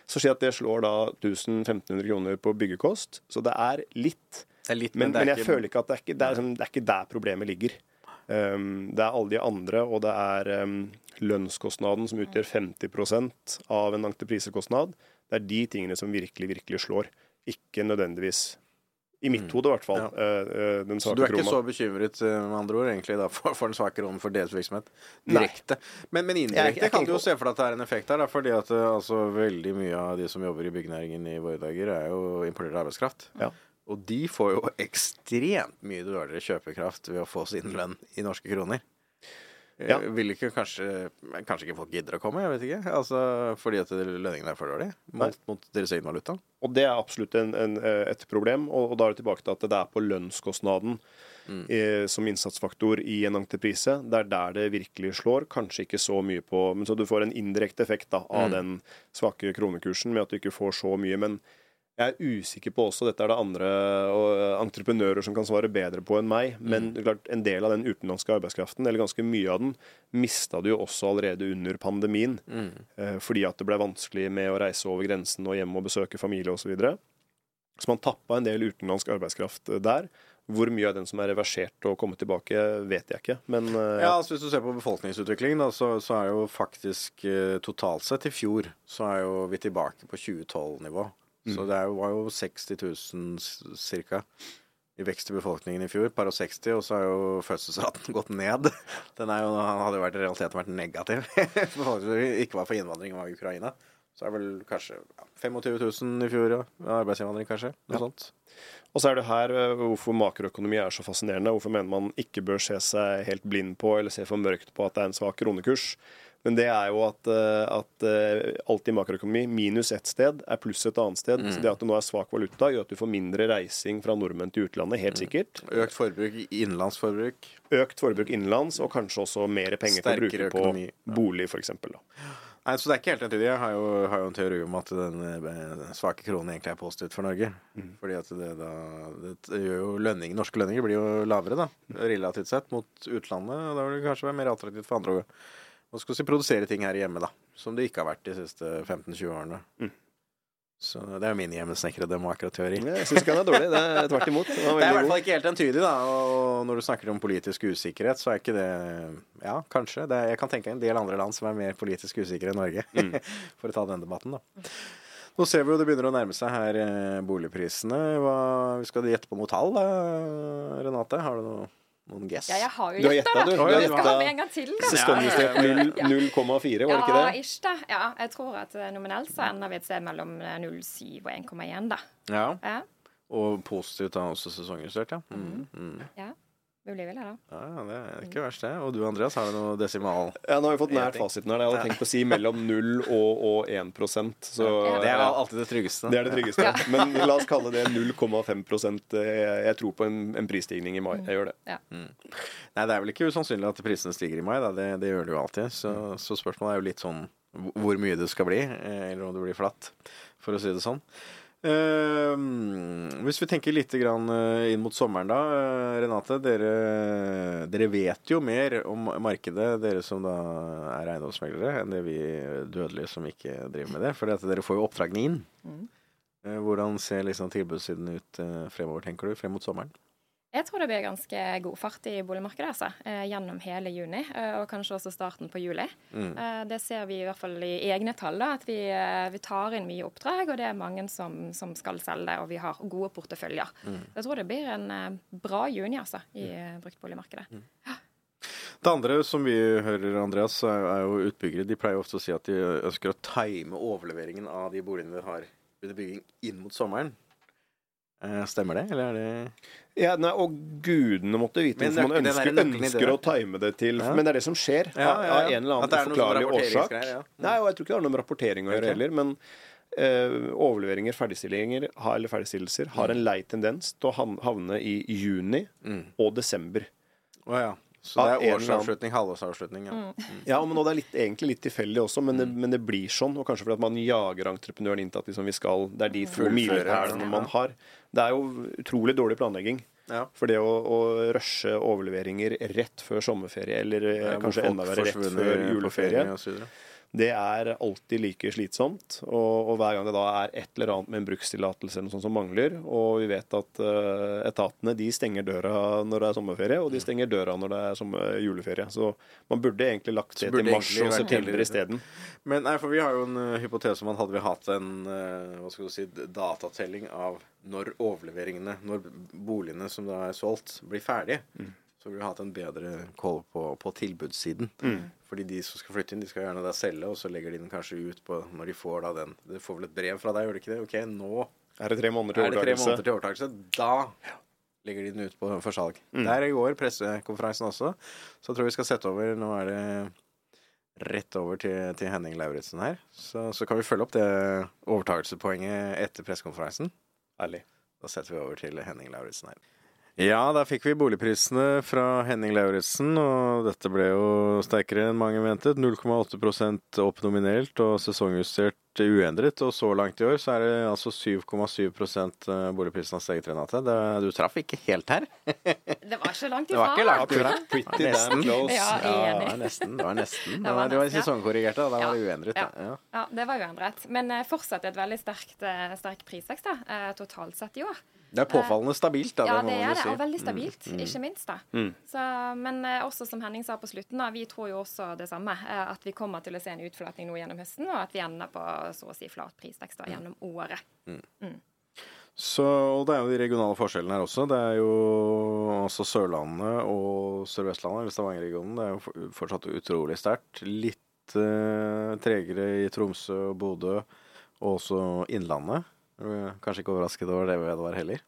Så si at det slår da 1500 kroner på byggekost. Så det er litt. Det er litt, Men, det er men jeg ikke- føler ikke at det er ikke, det er, liksom- det er ikke der problemet ligger. Um, det er alle de andre, og det er um, lønnskostnaden som utgjør 50% av en entreprisekostnad. Det er de tingene som virkelig, virkelig slår. Ikke nødvendigvis I mitt hode, i hvert fall. Ja. eh, eh, den Så du er ikke krona. så bekymret eh, med andre ord, egentlig, da, for, for den svake kronen for deres virksomhet? Direkte. Men, men indirekte jeg kan du jo se for deg at det er en effekt her, da, fordi at altså, veldig mye av de som jobber i byggenæringen i våre dager, er jo importert arbeidskraft. Ja. Og de får jo ekstremt mye dårligere kjøpekraft ved å få sin lønn i norske kroner. Eh, Ja. Vil ikke kanskje Kanskje ikke folk gidder å komme, jeg vet ikke. Altså, fordi at lønningene er for dårlige mot, mot deres egen valuta. Og det er absolutt en, en, eh, et problem. Og, og da er det tilbake til at det er på lønnskostnaden eh, som innsatsfaktor i en entreprise. Det er der det virkelig slår. Kanskje ikke så mye på Men så du får en indirekte effekt da, av den svake kronekursen med at du ikke får så mye. Men Jeg er usikker på også, dette er det andre og, entreprenører som kan svare bedre på enn meg, men er klart, en del av den utenlandske arbeidskraften, eller ganske mye av den, mista du jo også allerede under pandemien. Eh, fordi at det ble vanskelig med å reise over grensen og hjem og besøke familie osv. Så, videre. så man tappa en del utenlandsk arbeidskraft eh, der. Hvor mye av den som er reversert og kommet tilbake, vet jeg ikke. Men eh, Ja, altså Hvis du ser på befolkningsutviklingen, da, så, så er jo faktisk totalt sett i fjor så er jo vi tilbake på 2012-nivå. Så det var jo 60 000 ca. i vekst i befolkningen i fjor. Par og 60, og så har jo fødselsraten gått ned. Den jo, hadde jo vært, i realiteten vært negativ. for folk som ikke var for innvandring av Ukraina. Så er det vel kanskje ja, 25 000 i fjor, ja. Arbeidsinnvandring, kanskje. Noe sånt. Og så er det her eh, hvorfor makroøkonomi er så fascinerende. Hvorfor mener man ikke bør se seg helt blind på eller se for mørkt på at det er en svak kronekurs. Men det er jo at, eh, at eh, alt i makroøkonomi, minus ett sted, er pluss et annet sted. Så det at det nå er svak valuta, gjør at du får mindre reising fra nordmenn til utlandet, helt sikkert. Økt forbruk, innenlandsforbruk. Økt forbruk innenlands, og kanskje også mer penger til å bruke Sterkere på økonomi, bolig, f.eks. Nei, så det er ikke helt entydig. Jeg har jo, har jo en teori om at den eh, svake kronen egentlig er positivt for Norge. Fordi at det da det gjør jo lønninger, Norske lønninger blir jo lavere, da, relativt sett, mot utlandet. og Da vil det kanskje være mer attraktivt for andre å hva skal vi produsere ting her hjemme, da. Som det ikke har vært de siste 15-20 årene. Så det er jo min hjemmesnekrede makroteori. Jeg syns ikke han er dårlig. Det er tvert imot. Det, Det er i hvert fall ikke helt entydig, da. Og når du snakker om politisk usikkerhet, så er ikke det Ja, kanskje. Det er, jeg kan tenke en del andre land som er mer politisk usikre enn Norge. For å ta den debatten, da. Nå ser vi jo det begynner å nærme seg her eh, boligprisene. Hva, skal du gjette på noe tall, da, Renate? Har du noe, noen guess? Ja, jeg har jo gjetta, da. du. Du Jeg skal ha med en gang til, da. Sesongjustert 0,4, var det ikke det? Ja, ish, da. Ja, jeg tror at eh, nominelt så ender vi et sted mellom eh, 0,7 og 1,1, da. Ja. Ja, Og positivt da også sesongjustert, ja. Mm. Mm. ja. Mulig vel her, da. Ja, ja, det er ikke verst, det. Og du Andreas, har du noe desimal? Ja, Nå har vi fått nært fasiten her. Jeg hadde tenkt å si mellom 0 og, og 1% så Det er alltid det tryggeste. Det er det tryggeste. Men la oss kalle det 0,5 Jeg jeg tror på en, en prisstigning i mai. Jeg gjør det. Nei, det er vel ikke usannsynlig at prisene stiger i mai, da. Det, det gjør det jo alltid. Så, så spørsmålet er jo litt sånn hvor- hvor mye det skal bli, eh, eller om det blir flatt, for å si det sånn. Eh, hvis vi tenker litt grann eh, inn mot sommeren, da. eh, Renate, dere, dere vet jo mer om markedet, dere som da er eiendomsmeglere, enn det vi dødelige som ikke driver med det. For dere får jo oppdragene inn. Mm. Hvordan ser liksom tilbudssiden ut eh, fremover, tenker du, frem mot sommeren? Jeg tror det blir ganske god fart i boligmarkedet altså, eh, gjennom hele juni, eh, og kanskje også starten på juli. Mm. Det ser vi i hvert fall i egne tall, da, at vi, eh, vi tar inn mye oppdrag, og det er mange som, som skal selge, og vi har gode porteføljer. Mm. jeg tror det blir en eh, bra juni altså, i mm. bruktboligmarkedet. Det andre som vi hører, Andreas, er, er jo utbyggere. De pleier ofte å si at de ønsker å time overleveringen av de boligene de har under bygging inn mot sommeren. Eh, stemmer det, eller er det Ja, nei, og gudene måtte vite Men hvorfor man ønsker, er ønsker å time det til. Ja. Men det er det som skjer, Ja, ja, av en eller er annen noe sånn årsak. ja. Nei, og jeg tror ikke det har noe med rapportering å gjøre okay. heller. Men uh, overleveringer, ferdigstillinger, har- eller ferdigstillelser, har en lei tendens til å havne i juni og desember. Oh, ja. Så det er årsavslutning, halvårsavslutning. Ja. Ja, men nå det er litt, egentlig litt tilfeldig også, men det, men det blir sånn. Og kanskje fordi at man jager entreprenøren inn til at liksom vi skal, det er de to milepælene man har. Det er jo utrolig dårlig planlegging. Ja. For det å, å rushe overleveringer rett før sommerferie, eller ja, kanskje enda verre rett før juleferie, det er alltid like slitsomt. Og, og hver gang det da er et eller annet med en brukstillatelse eller noe sånt som mangler, og vi vet at uh, etatene de stenger døra når det er sommerferie, og de stenger døra når det er sommer, juleferie. Så man burde egentlig lagt det til mars og september isteden. Men nei, for vi har jo en uh, hypotese om at hadde vi hatt en uh, hva skal du si, datatelling av når overleveringene, når boligene som da er solgt, blir ferdige, så vi hatt en bedre koll på, på tilbudssiden. Fordi de som skal flytte inn, de skal gjerne da selge, og så legger de den kanskje ut på når de får da den De får vel et brev fra deg, gjør de ikke det? Ok, nå Er det tre måneder til er overtakelse? måneder til overtakelse. Da legger de den ut på, for salg. Der i går, pressekonferansen også, så tror jeg vi skal sette over Nå er det rett over til, til Henning Lauritzen her. Så, så kan vi følge opp det overtakelsespoenget etter pressekonferansen. Ærlig. Da setter vi over til Henning Lauritzen her. Ja, der fikk vi boligprisene fra Henning Lauritzen, og dette ble jo sterkere enn mange ventet. 0,8 opp nominelt og sesongjustert uendret. Og så langt i år så er det altså 7,7 boligprisen har steget, Renate. Det, du traff ikke helt her. Det var ikke langt Det var ikke langt ifra. Pretty damn close. Ja, Ja, det enig. var nesten. Det var nesten. Det var det var sesongkorrigert, da. Da var det uendret. Ja. Ja. Ja. Ja, det var uendret. Men eh, fortsatt et veldig sterkt, eh, sterk prisvekst da, eh, totalt sett i år. Det er påfallende stabilt, da. Ja, det det er det, si. og veldig stabilt, ikke minst. da. Mm. Så, men eh, også som Henning sa på slutten, da, vi tror jo også det samme. eh, At vi kommer til å se en utflatning nå gjennom høsten, og at vi ender på så å si flat prisvekst da, gjennom året. Så, og det er jo de regionale forskjellene her også. Det er jo altså Sørlandet og Sør-Vestlandet, eller Stavanger-regionen. Det er jo fortsatt utrolig sterkt. Litt eh, tregere i Tromsø og Bodø, og også Innlandet. Er Kanskje ikke overrasket over det vi var heller.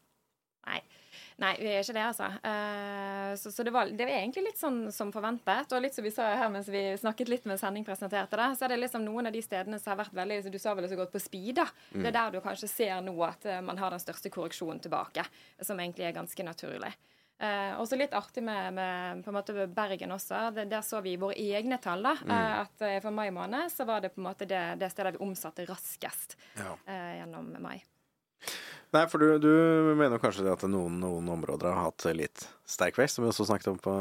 Nei. Vi er ikke det, altså. Uh, så så det, var, det var egentlig litt sånn som forventet. Og litt som vi sa her mens vi snakket litt mens Henning presenterte det, så er det liksom noen av de stedene som har vært veldig Du sa vel så godt på speed, da. Det er der du kanskje ser nå at eh, man har den største korreksjonen tilbake, som egentlig er ganske naturlig. Eh, også litt artig med, med på en måte Bergen også. Det, der så vi våre egne tall. da, eh, at For mai måned så var det på en måte det, det stedet vi omsatte raskest Ja. eh, gjennom mai. Nei, for du, du mener kanskje at noen, noen områder har hatt litt sterk vekst, som vi også snakket om på,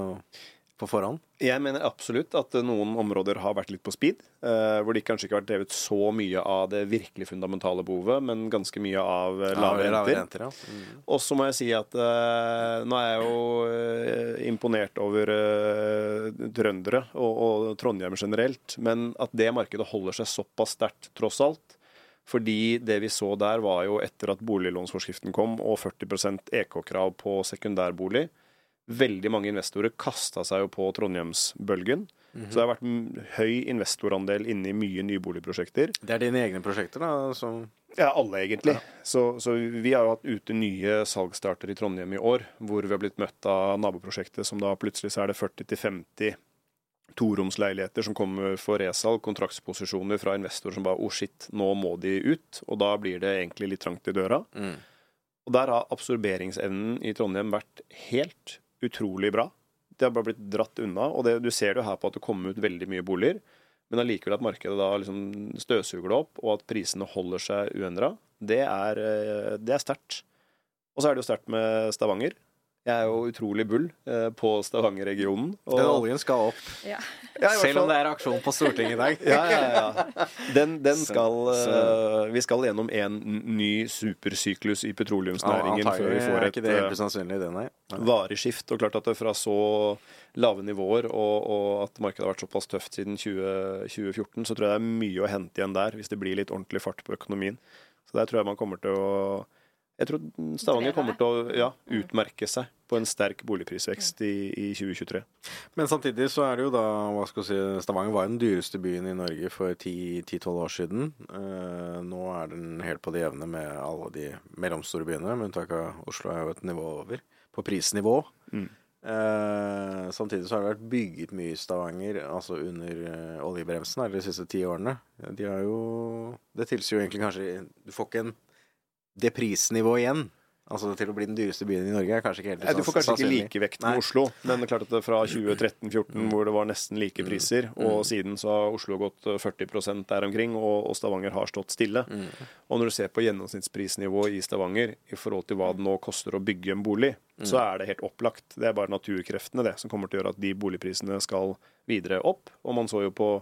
på forhånd? Jeg mener absolutt at noen områder har vært litt på speed. eh, hvor det kanskje ikke har vært drevet så mye av det virkelig fundamentale behovet, men ganske mye av eh, lave Ja, renter. renter ja. Mm. Og så må jeg si at eh, nå er jeg jo eh, imponert over eh, trøndere og, og Trondheim generelt, men at det markedet holder seg såpass sterkt tross alt. Fordi det vi så der, var jo etter at boliglånsforskriften kom og 40 EK-krav på sekundærbolig. Veldig mange investorer kasta seg jo på Trondheimsbølgen. Så det har vært mm, høy investorandel inne i mye nyboligprosjekter. Det er dine egne prosjekter, da? Som, Ja, alle egentlig. Så, så vi har jo hatt ute nye salgsstarter i Trondheim i år, hvor vi har blitt møtt av naboprosjektet som da plutselig så er det 40-50 toromsleiligheter som kommer for resalg, kontraktsposisjoner fra investorer som bare oh shit, nå må de ut. Og da blir det egentlig litt trangt i døra. mm. Og der har absorberingsevnen i Trondheim vært helt utrolig bra. Det har bare blitt dratt unna, og det, du ser det jo her på at det kommer ut veldig mye boliger. Men allikevel at markedet da liksom støvsuger det opp, og at prisene holder seg uendra, det er, eh, det er sterkt. Og så er det jo sterkt med Stavanger. Jeg er jo utrolig bull eh, på Stavanger-regionen. og- Den oljen skal opp. Ja. Ja, Selv om det er aksjon på Stortinget i dag. ja, ja, ja. Den, den skal så- eh, Vi skal gjennom en ny supersyklus i petroleumsnæringen før vi får et. Nei. varig skift. Og klart at det fra så lave nivåer og, og at markedet har vært såpass tøft siden 20, 2014, så tror jeg det er mye å hente igjen der hvis det blir litt ordentlig fart på økonomien. Så der tror jeg man kommer til å Jeg tror Stavanger kommer til å ja, utmerke seg på en sterk boligprisvekst i, i 2023. Men samtidig så er det jo da hva skal jeg si, Stavanger var den dyreste byen i Norge for 10-12 år siden. Eh, nå er den helt på det jevne med alle de mellomstore byene, med unntak av Oslo er jo et nivå over. På prisnivå. Mm. Eh, samtidig så har det vært bygget mye i Stavanger, altså under eh, oljebremsen, eller de siste ti årene. De har jo Det tilsier jo egentlig kanskje Du får ikke en det prisnivået igjen. Altså til å bli den dyreste byen i Norge er kanskje ikke helt Nei, du får kanskje ikke sannsynlig. likevekt Nei. med Oslo, men det er klart at det fra 2013-2014, hvor det var nesten like priser, og siden så har Oslo gått eh, 40 der omkring, og, Stavanger har stått stille. Og når du ser på gjennomsnittsprisnivået i Stavanger i forhold til hva det nå koster å bygge en bolig, så er det helt opplagt. Det er bare naturkreftene det som kommer til å gjøre at de boligprisene skal videre opp. Og man så jo på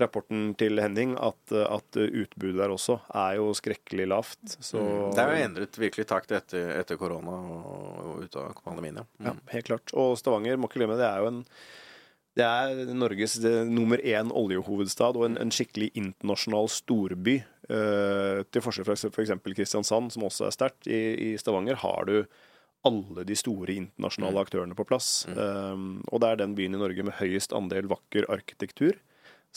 rapporten til Henning at, at utbudet der også er jo skrekkelig lavt. Så Det er jo endret virkelig takt etter, etter korona og, og ut av pandemien, ja. Ja, helt klart. Og Stavanger, må ikke glemme, det er jo en det er Norges det, nummer én oljehovedstad og en, en skikkelig internasjonal storby. Eh, til forskjell fra f.eks. Kristiansand, som også er sterkt. I, I Stavanger har du alle de store internasjonale aktørene på plass. Eh, og det er den byen i Norge med høyest andel vakker arkitektur.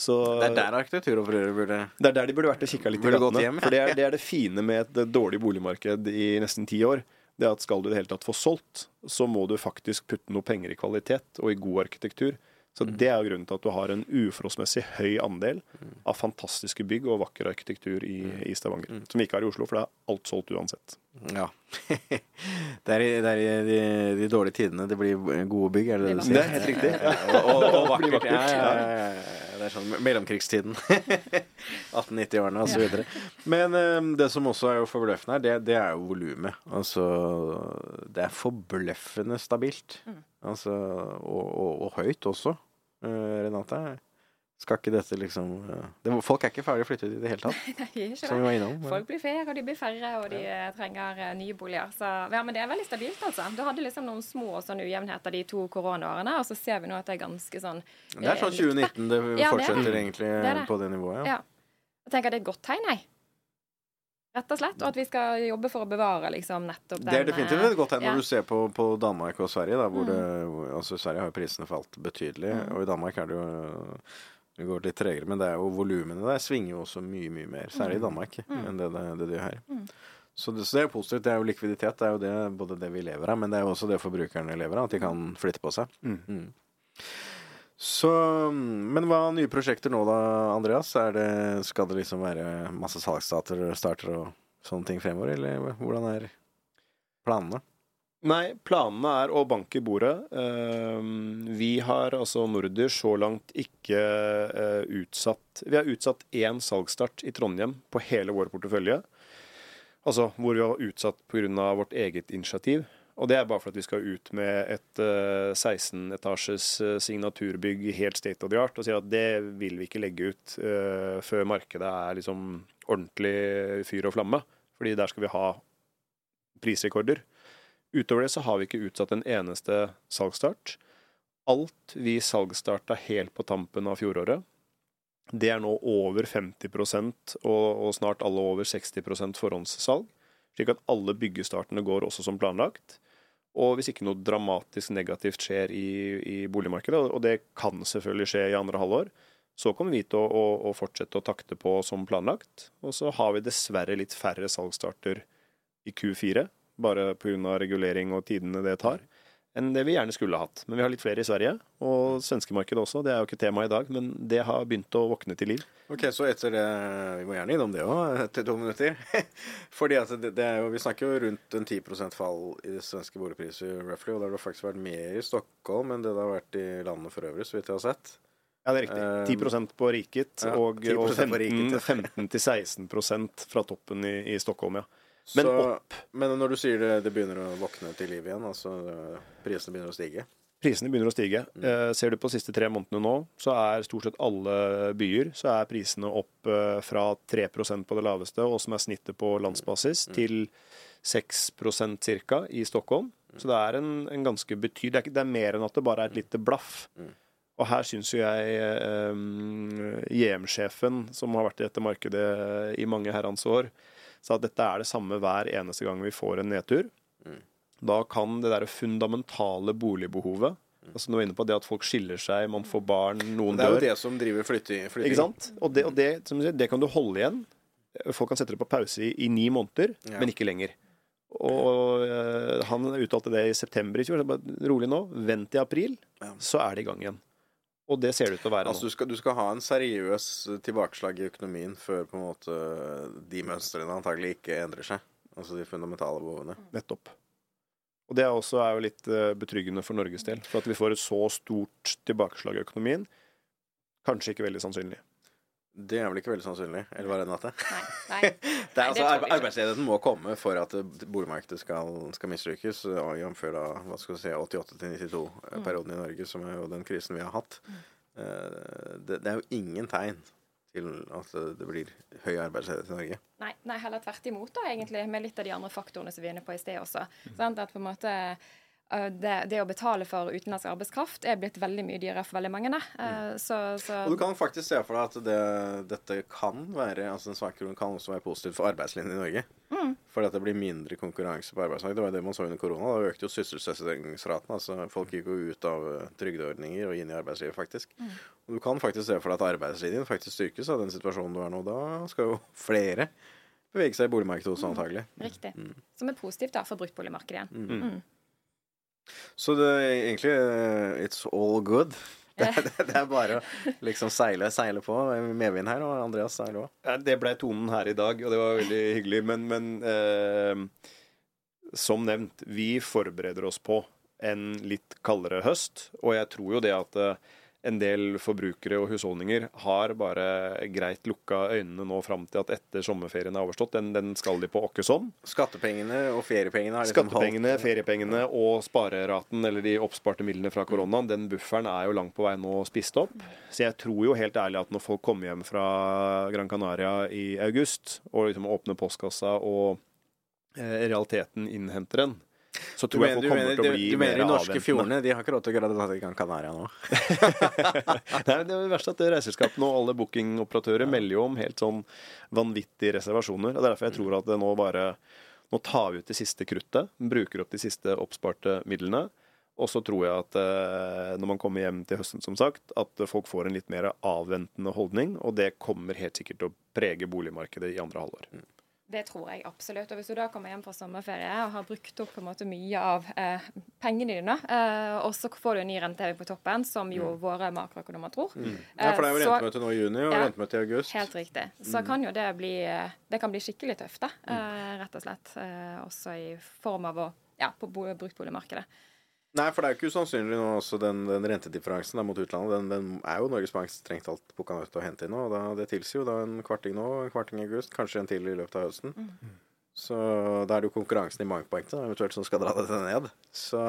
Så Det er der arkitekturopprøret burde det er der de burde vært og kikka litt i gatene. hjem. For det er, det er det fine med et dårlig boligmarked i nesten ti år. Det er at skal du i det hele tatt få solgt, så må du faktisk putte noe penger i kvalitet og i god arkitektur. Så det er grunnen til at du har en uforholdsmessig høy andel av fantastiske bygg og vakker arkitektur i, i Stavanger. Som vi ikke har i Oslo, for det er alt solgt uansett. Ja. det er i, det er i de, de dårlige tidene det blir gode bygg, er det det du sier? Det er helt riktig. Ja, og, og, og vakkert. Ja, ja, ja, ja. Det er sånn mellomkrigstiden. 1890-årene og så videre. Men um, det som også er jo forbløffende her, det, det er jo volumet. Altså Det er forbløffende stabilt. Altså, og, og, og høyt også, uh, Renate. Skal ikke dette liksom eh, det, Folk er ikke ferdig flyttet i det hele tatt, Nei, ikke som vi det. var innom. Folk blir flere, og de blir færre, og de ja. trenger eh, nye boliger. Så ja, men det er veldig stabilt, altså. Du hadde liksom noen små sånn ujevnheter de to koronaårene, og så ser vi nå at det er ganske sånn Det er sånn eh, 2019 det Ja, det er fortsetter egentlig Det er det. på det nivået. Ja. Ja. Jeg tenker det er et godt tegn, jeg. Rett og slett. Og at vi skal jobbe for å bevare liksom nettopp den Det er definitivt et godt tegn ja. når du ser på, på Danmark og Sverige. Da, hvor Mm. det, altså Sverige har jo prisene falt betydelig, og i Danmark er det jo det går litt tregere, men det er jo volumene der svinger jo også mye mye mer, særlig i Danmark, enn det det, det de gjør her. Så det, så det er jo positivt. Det er jo likviditet. Det er jo det, både det vi lever av, men det er jo også det forbrukerne lever av, at de kan flytte på seg. Mm. Så, men hva nye prosjekter nå da, Andreas? Er det, skal det liksom være masse salgsdater starter og sånne ting fremover, eller hvordan er planene? Nei, planene er å banke i bordet. Ehm, Vi har altså Nordir så langt ikke eh, utsatt Vi har utsatt én salgsstart i Trondheim på hele vår portefølje. Altså hvor vi har utsatt pga. vårt eget initiativ. Og det er bare for at vi skal ut med et eh, 16-etasjes eh, signaturbygg helt state of the art, og sier at det vil vi ikke legge ut før markedet er liksom ordentlig fyr og flamme. Fordi der skal vi ha prisrekorder. Utover det så har vi ikke utsatt en eneste salgsstart. Alt vi salgsstarta helt på tampen av fjoråret, det er nå over 50 og, og snart alle over 60% forhåndssalg. Slik at alle byggestartene går også som planlagt. Og hvis ikke noe dramatisk negativt skjer i, i boligmarkedet, og det kan selvfølgelig skje i andre halvår, så kommer vi til å, å, å fortsette å takte på som planlagt. Og så har vi dessverre litt færre salgsstarter i Q4, bare pga. regulering og tidene det tar, enn det vi gjerne skulle hatt. Men vi har litt flere i Sverige, og svenskemarkedet også. Det er jo ikke tema i dag, men det har begynt å våkne til liv. Ok, så etter det Vi må gjerne innom det òg, etter to minutter. Fordi at det, det jo Vi snakker jo rundt en 10% fall i svenske boligpriser, roughly, og det har faktisk vært mer i Stockholm enn det det har vært i landet for øvrig, så vidt jeg har sett. Ja, det er riktig. 10% på riket, ja, og, og på riket, ja. 15-16% fra toppen i, i Stockholm, ja. Men så, opp. Men når du sier det, det begynner å våkne til liv igjen, altså prisene begynner å stige Prisene begynner å stige. Mm. Eh, ser du på de siste tre månedene nå, så er stort sett alle byer så er prisene opp eh, fra 3% på det laveste, og som er snittet på landsbasis, Mm. til 6% ca. i Stockholm. Så det er en, en ganske betydelig det, er det er mer enn at det bare er et lite blaff. Mm. Og her syns jo jeg eh, JM-sjefen, som har vært i dette markedet i mange herrens år, sa at dette er det samme hver eneste gang vi får en nedtur. Da kan det der fundamentale boligbehovet altså er vi inne på det at folk skiller seg, man får barn, noen dør. Det er jo dør. det som driver flytting. flytting. Ikke sant? Og, det, og det, som sier, det kan du holde igjen. Folk kan sette det på pause i, i ni måneder, Ja. men ikke lenger. Og øh, han uttalte det i september i fjor. så Bare, rolig nå, vent i april, Ja. så er det i gang igjen. Og det ser det ut til å være Altså, nå. du, skal, du skal ha en seriøs tilbakeslag i økonomien før på en måte de mønstrene antagelig ikke endrer seg. Altså de fundamentale behovene. Nettopp. Og det er også er jo litt eh, betryggende for Norges del. For at vi får et så stort tilbakeslag i økonomien, kanskje ikke veldig sannsynlig. Det er vel ikke veldig sannsynlig. Eller hva er det, natta? Nei. nei. Det er, Nei, altså, det. Arbeidsledigheten må komme for at det- boligmarkedet skal, skal mislykkes, jf. da hva skal vi si, 88-92-perioden i Norge, som er jo den krisen vi har hatt. Eh, Det, det er jo ingen tegn til at det blir høy arbeidsledighet i Norge. Nei, nei, heller tvert imot, da, egentlig, med litt av de andre faktorene som vi er inne på i sted også. Sant? At på en måte eh, det, det å betale for utenlandsk arbeidskraft er blitt veldig mye dyrere for veldig mange. Mm. Så, så Og du kan faktisk se for deg at det, dette kan være altså den svake kronen kan også være positivt for arbeidslinjen i Norge. Fordi at det blir mindre konkurranse på arbeidsmarkedet. Det var det man så under korona. Da økte jo sysselsettingsraten. Altså folk gikk jo ut av eh, trygdeordninger og inn i arbeidslivet, faktisk. Og du kan faktisk se for deg at arbeidslinjen faktisk styrkes av den situasjonen du er nå. Da skal jo flere bevege seg i boligmarkedet også, antagelig. Riktig. Som er positivt da, for bruktboligmarkedet igjen. Så det er egentlig eh, It's all good Det er bare å liksom seile, seile på. Medvind her, og Andreas seiler òg. Ja, Det ble tonen her i dag, og det var veldig hyggelig. Men, men eh, som nevnt, vi forbereder oss på en litt kaldere høst. Og jeg tror jo det at eh, en del forbrukere og husholdninger har bare greit lukka øynene nå fram til at etter sommerferien er overstått. Den, den skal de på åkkesom. Skattepengene og feriepengene har liksom Skattepengene, feriepengene og spareraten, eller de oppsparte midlene fra koronaen, den bufferen er jo langt på vei nå spist opp. Så jeg tror jo helt ærlig at når folk kommer hjem fra Gran Canaria i august, og liksom åpner postkassa og eh, realiteten innhenter den, så Du mener, jeg folk kommer mener, til å bli mer avventende. du mener de norske fjordene de har ikke råd til å gjøre dette i Gran Canaria nå? Nei, det er verst at reiseselskapene og alle bookingoperatører melder jo om helt sånn vanvittige reservasjoner. og Det er derfor jeg tror at det nå bare Nå tar vi ut det siste kruttet, bruker opp de siste oppsparte midlene. Og så tror jeg at eh, når man kommer hjem til høsten, som sagt, at folk får en litt mer avventende holdning. Og det kommer helt sikkert til å prege boligmarkedet i andre halvår. Det tror jeg absolutt. Og hvis du da kommer hjem fra sommerferie og har brukt opp på en måte mye av eh, pengene dine, eh, og så får du en ny renteheving på toppen, som jo våre makroøkonomer tror Mm. Ja, for det er jo eh, rentemøte nå i juni, og Ja. rentemøte i august. Helt riktig. Så kan jo det bli eh, Det kan bli skikkelig tøft, da. eh, Rett og slett. Eh, Også i form av å Ja, på bo- bruktboligmarkedet. Nei, for det er jo ikke usannsynlig nå også den, den rentedifferansen mot utlandet. Den, den er jo Norges Bank strengt talt booka nødt til å hente inn nå. og Da, det tilsier jo da en kvarting nå, en kvarting i august, kanskje en til i løpet av høsten. Så da er det jo konkurransen i bankpoengene eventuelt som skal dra dette ned. Så,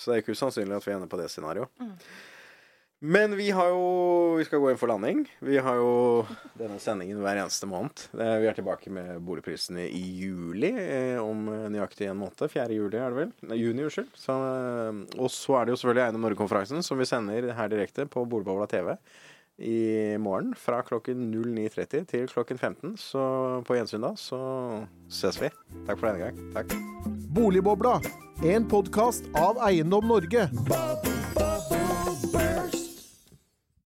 så det er ikke usannsynlig at vi ender på det scenarioet. Men vi har jo Vi skal gå inn for landing. Vi har jo denne sendingen hver eneste måned. Eh, Vi er tilbake med boligprisene i juli eh, om eh, nøyaktig en måned. 4. juli er det vel? Nei, juni, unnskyld. Så, og så er det jo selvfølgelig Eiendom Norge-konferansen, som vi sender her direkte på Boligbobla TV i morgen fra klokken 09.30 til klokken 15. Så på gjensyn da, så ses vi. Takk for denne gang. Takk. Boligbobla, en podkast av Eiendom Norge.